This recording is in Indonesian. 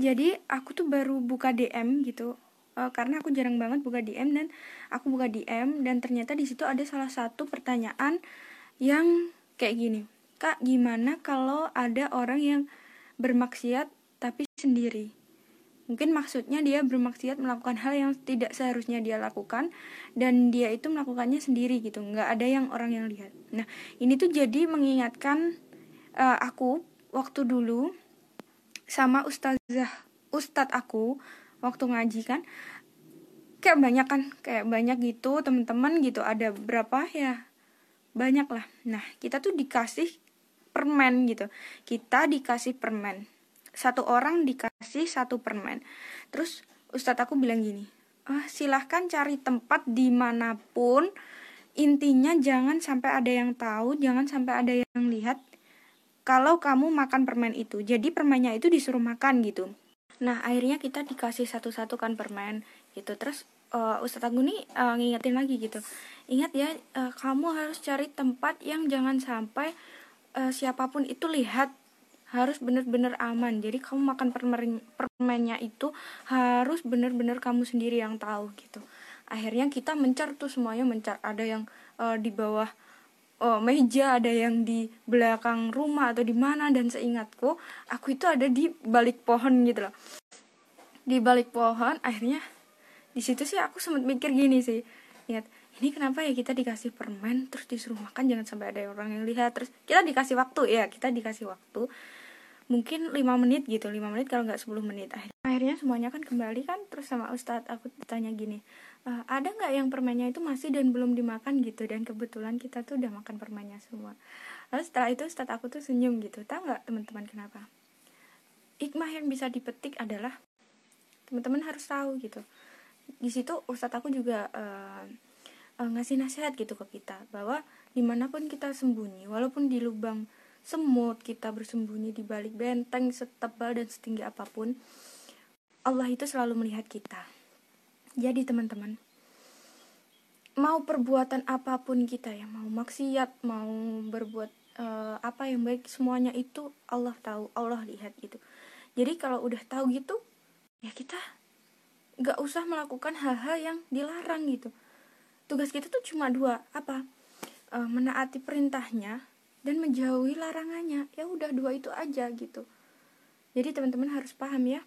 jadi aku tuh baru buka DM gitu. Uh, karena aku jarang banget buka DM dan aku buka DM dan ternyata di situ ada salah satu pertanyaan yang kayak gini. Kak gimana kalau ada orang yang bermaksiat tapi sendiri? Mungkin maksudnya dia bermaksiat melakukan hal yang tidak seharusnya dia lakukan dan dia itu melakukannya sendiri gitu. Nggak ada yang orang yang lihat. Nah ini tuh jadi mengingatkan uh, aku waktu dulu sama ustazah ustadz aku waktu ngaji kan kayak banyak kan kayak banyak gitu teman-teman gitu ada berapa? Ya banyak lah. Nah kita tuh dikasih permen gitu. Kita dikasih permen. Satu orang dikasih satu permen. Terus ustadz aku bilang gini ah silahkan cari tempat di mana pun. Intinya jangan sampai ada yang tahu jangan sampai ada yang lihat kalau kamu makan permen itu. Jadi permennya itu disuruh makan gitu. Nah, akhirnya kita dikasih satu-satu kan permen gitu. Terus uh, Ustadz Agung nih uh, ngingetin lagi gitu. Ingat ya, uh, kamu harus cari tempat yang jangan sampai uh, siapa pun itu lihat harus benar-benar aman. Jadi kamu makan permen permennya itu harus benar-benar kamu sendiri yang tahu gitu. Akhirnya kita mencar tuh semuanya mencar. Ada yang uh, di bawah oh, meja ada yang di belakang rumah atau di mana dan seingatku aku itu ada di balik pohon gitu loh. Di balik pohon akhirnya di situ sih aku sempat mikir gini sih lihat ini kenapa ya kita dikasih permen terus disuruh makan jangan sampai ada orang yang lihat. Terus kita dikasih waktu ya kita dikasih waktu mungkin lima menit gitu lima menit kalau nggak 10 menit. Akhirnya semuanya kan kembali kan terus sama ustadz aku tanya gini uh, ada nggak yang permennya itu masih dan belum dimakan gitu? Dan kebetulan kita tuh udah makan permennya semua. Lalu setelah itu Ustadz aku tuh senyum gitu tahu nggak teman-teman kenapa? Hikmah yang bisa dipetik adalah teman-teman harus tahu gitu. Di situ Ustadz aku juga uh, uh, ngasih nasihat gitu ke kita bahwa di mana pun kita sembunyi walaupun di lubang semut kita bersembunyi di balik benteng setebal dan setinggi apa pun Allah itu selalu melihat kita jadi teman-teman, mau perbuatan apa pun kita ya, mau maksiat, mau berbuat uh, apa yang baik, semuanya itu Allah tahu, Allah lihat gitu. Jadi kalau udah tahu gitu, ya kita nggak usah melakukan hal-hal yang dilarang gitu. Tugas kita tuh cuma dua, apa? Uh, menaati perintahnya dan menjauhi larangannya. Ya udah dua itu aja gitu. Jadi teman-teman harus paham ya